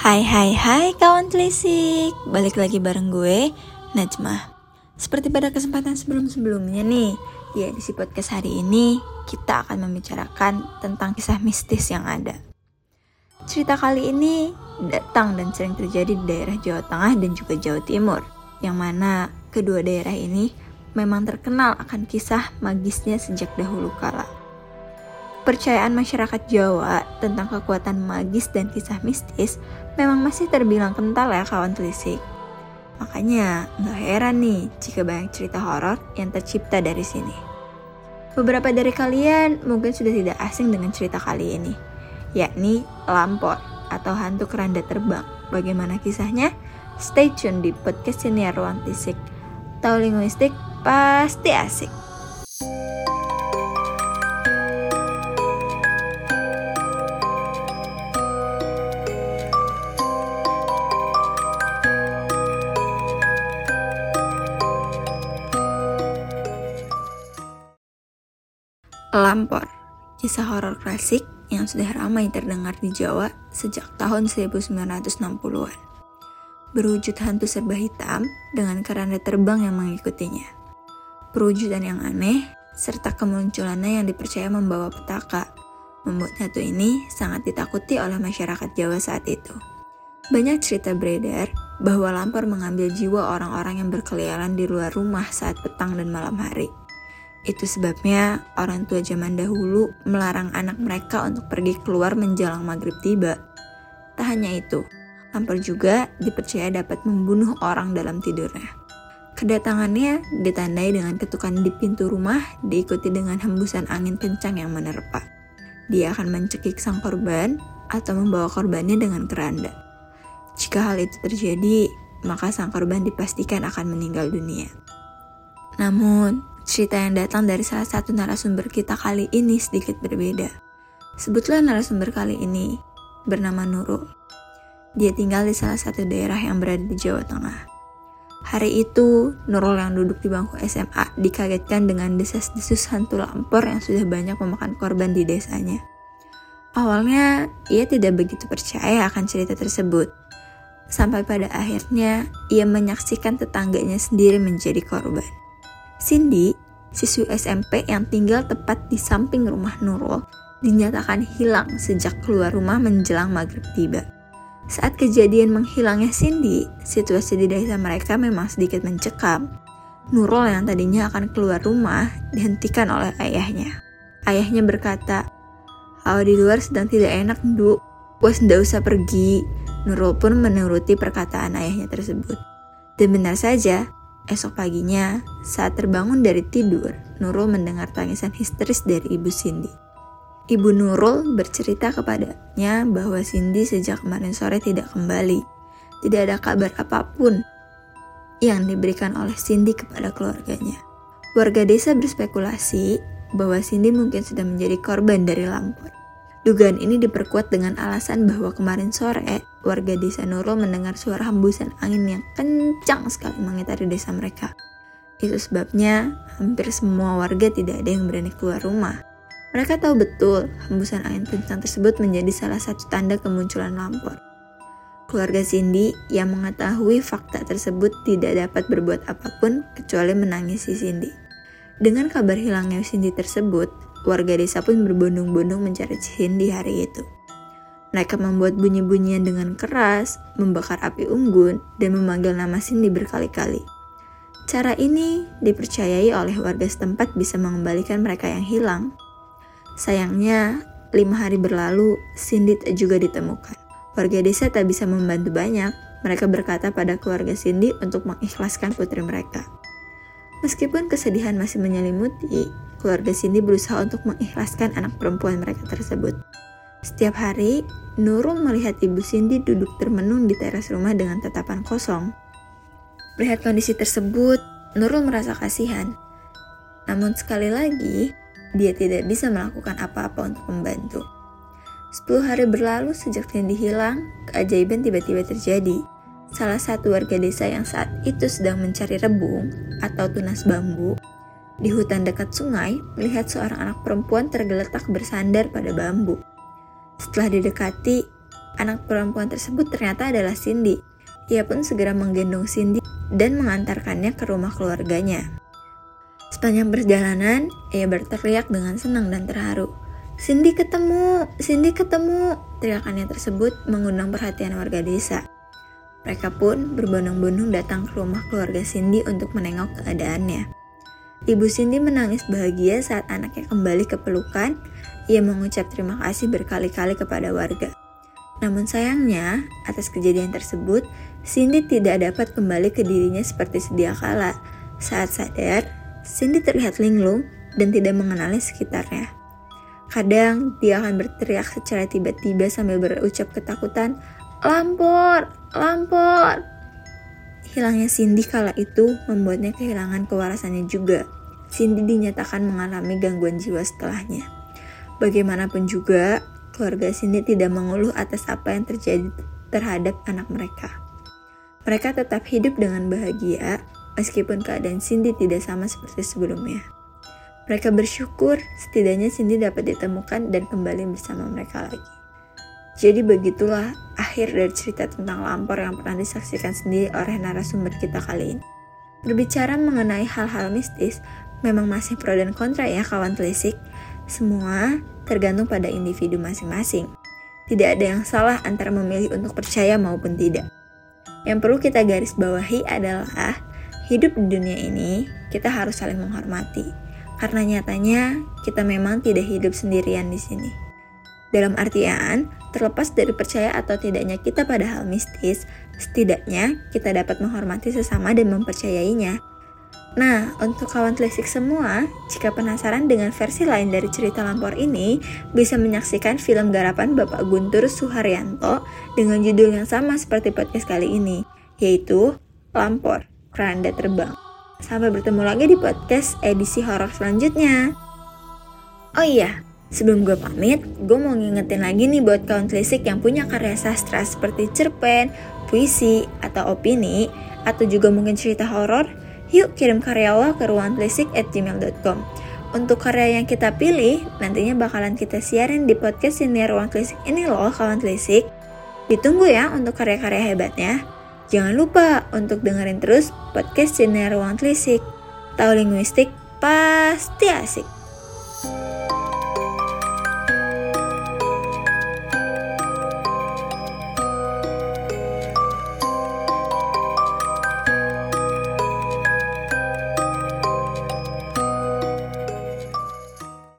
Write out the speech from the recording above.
Hai hai hai kawan telisik. Balik lagi bareng gue, Najmah Seperti pada kesempatan sebelum-sebelumnya nih Di edisi podcast hari ini Kita akan membicarakan tentang kisah mistis yang ada. Cerita kali ini datang dan sering terjadi di daerah Jawa Tengah dan juga Jawa Timur Yang mana kedua daerah ini memang terkenal akan kisah magisnya sejak dahulu kala Percayaan masyarakat Jawa tentang kekuatan magis dan kisah mistis memang masih terbilang kental ya kawan telisik. Makanya nggak heran nih jika banyak cerita horor yang tercipta dari sini. Beberapa dari kalian mungkin sudah tidak asing dengan cerita kali ini, yakni Lampor atau hantu keranda terbang. Bagaimana kisahnya? Stay tune di podcast senior Ruang Tisik. Tahu linguistik pasti asik. Lampor, kisah horor klasik yang sudah ramai terdengar di Jawa sejak tahun 1960-an. Berwujud hantu serba hitam dengan keranda terbang yang mengikutinya. Perwujudan yang aneh, serta kemunculannya yang dipercaya membawa petaka, membuat hantu ini sangat ditakuti oleh masyarakat Jawa saat itu. Banyak cerita beredar bahwa Lampor mengambil jiwa orang-orang yang berkeliaran di luar rumah saat petang dan malam hari. Itu sebabnya orang tua zaman dahulu melarang anak mereka untuk pergi keluar menjelang maghrib tiba. Tak hanya itu, Lampor juga dipercaya dapat membunuh orang dalam tidurnya. Kedatangannya ditandai dengan ketukan di pintu rumah diikuti dengan hembusan angin kencang yang menerpa. Dia akan mencekik sang korban atau membawa korbannya dengan keranda. Jika hal itu terjadi, maka sang korban dipastikan akan meninggal dunia. Namun, cerita yang datang dari salah satu narasumber kita kali ini sedikit berbeda. Sebutlah narasumber kali ini bernama Nurul. Dia tinggal di salah satu daerah yang berada di Jawa Tengah. Hari itu, Nurul yang duduk di bangku SMA dikagetkan dengan desas-desus hantu lampor yang sudah banyak memakan korban di desanya. Awalnya, ia tidak begitu percaya akan cerita tersebut. Sampai pada akhirnya, ia menyaksikan tetangganya sendiri menjadi korban. Cindy, siswi SMP yang tinggal tepat di samping rumah Nurul, dinyatakan hilang sejak keluar rumah menjelang maghrib tiba. Saat kejadian menghilangnya Cindy, situasi di desa mereka memang sedikit mencekam. Nurul yang tadinya akan keluar rumah dihentikan oleh ayahnya. Ayahnya berkata, Hawa di luar sedang tidak enak, Du. Wes ndak usah pergi. Nurul pun menuruti perkataan ayahnya tersebut. Dan benar saja, Esok paginya, saat terbangun dari tidur, Nurul mendengar tangisan histeris dari ibu Cindy. Ibu Nurul bercerita kepadanya bahwa Cindy sejak kemarin sore tidak kembali. Tidak ada kabar apa pun yang diberikan oleh Cindy kepada keluarganya. Warga desa berspekulasi bahwa Cindy mungkin sudah menjadi korban dari lampor. Dugaan ini diperkuat dengan alasan bahwa kemarin sore, warga desa Nurul mendengar suara hembusan angin yang kencang sekali mengitari desa mereka. Itu sebabnya hampir semua warga tidak ada yang berani keluar rumah. Mereka tahu betul hembusan angin kencang tersebut menjadi salah satu tanda kemunculan lampor. Keluarga Cindy yang mengetahui fakta tersebut tidak dapat berbuat apa pun kecuali menangisi Cindy. Dengan kabar hilangnya Cindy tersebut, Warga desa pun berbondong-bondong mencari Cindy hari itu. Mereka membuat bunyi-bunyian dengan keras, membakar api unggun, dan memanggil nama Cindy berkali-kali. Cara ini dipercayai oleh warga setempat bisa mengembalikan mereka yang hilang. Sayangnya, lima hari berlalu, Cindy juga ditemukan. Warga desa tak bisa membantu banyak. Mereka berkata pada keluarga Cindy untuk mengikhlaskan putri mereka. Meskipun kesedihan masih menyelimuti, keluarga Cindy berusaha untuk mengikhlaskan anak perempuan mereka tersebut. Setiap hari, Nurul melihat ibu Cindy duduk termenung di teras rumah dengan tatapan kosong. Melihat kondisi tersebut, Nurul merasa kasihan. Namun sekali lagi, dia tidak bisa melakukan apa-apa untuk membantu. Sepuluh hari berlalu sejak Cindy hilang, keajaiban tiba-tiba terjadi. Salah satu warga desa yang saat itu sedang mencari rebung atau tunas bambu di hutan dekat sungai, melihat seorang anak perempuan tergeletak bersandar pada bambu. Setelah didekati, anak perempuan tersebut ternyata adalah Cindy. Ia pun segera menggendong Cindy dan mengantarkannya ke rumah keluarganya. Sepanjang perjalanan, ia berteriak dengan senang dan terharu. Cindy ketemu, Cindy ketemu. Teriakannya tersebut mengundang perhatian warga desa. Mereka pun berbondong-bondong datang ke rumah keluarga Cindy untuk menengok keadaannya. Ibu Cindy menangis bahagia saat anaknya kembali ke pelukan. Ia mengucap terima kasih berkali-kali kepada warga. Namun sayangnya, atas kejadian tersebut, Cindy tidak dapat kembali ke dirinya seperti sedia kala. Saat sadar, Cindy terlihat linglung dan tidak mengenali sekitarnya. Kadang dia akan berteriak secara tiba-tiba sambil berucap ketakutan, Lampor! Lampor! Hilangnya Cindy kala itu membuatnya kehilangan kewarasannya juga. Cindy dinyatakan mengalami gangguan jiwa setelahnya. Bagaimanapun juga, keluarga Cindy tidak mengeluh atas apa yang terjadi terhadap anak mereka. Mereka tetap hidup dengan bahagia, meskipun keadaan Cindy tidak sama seperti sebelumnya. Mereka bersyukur setidaknya Cindy dapat ditemukan dan kembali bersama mereka lagi. Jadi begitulah akhir dari cerita tentang lampor yang pernah disaksikan sendiri oleh narasumber kita kali ini. Berbicara mengenai hal-hal mistis, memang masih pro dan kontra ya kawan telisik. Semua tergantung pada individu masing-masing. Tidak ada yang salah antara memilih untuk percaya maupun tidak. Yang perlu kita garis bawahi adalah hidup di dunia ini kita harus saling menghormati. Karena nyatanya kita memang tidak hidup sendirian di sini. Dalam artian, terlepas dari percaya atau tidaknya kita pada hal mistis, setidaknya kita dapat menghormati sesama dan mempercayainya. Nah, untuk kawan telisik semua, jika penasaran dengan versi lain dari cerita Lampor ini, bisa menyaksikan film garapan Bapak Guntur Suharyanto dengan judul yang sama seperti podcast kali ini, yaitu Lampor, Keranda Terbang. Sampai bertemu lagi di podcast edisi horor selanjutnya. Oh iya, Sebelum gue pamit, gue mau ngingetin lagi nih buat kawan telisik yang punya karya sastra seperti cerpen, puisi, atau opini, atau juga mungkin cerita horor, yuk kirim karya lo ke ruangtelisik@gmail.com. Untuk karya yang kita pilih, nantinya bakalan kita siarin di podcast senior Ruang Telisik ini loh kawan telisik. Ditunggu ya untuk karya-karya hebatnya. Jangan lupa untuk dengerin terus podcast senior Ruang Telisik. Tahu linguistik pasti asik.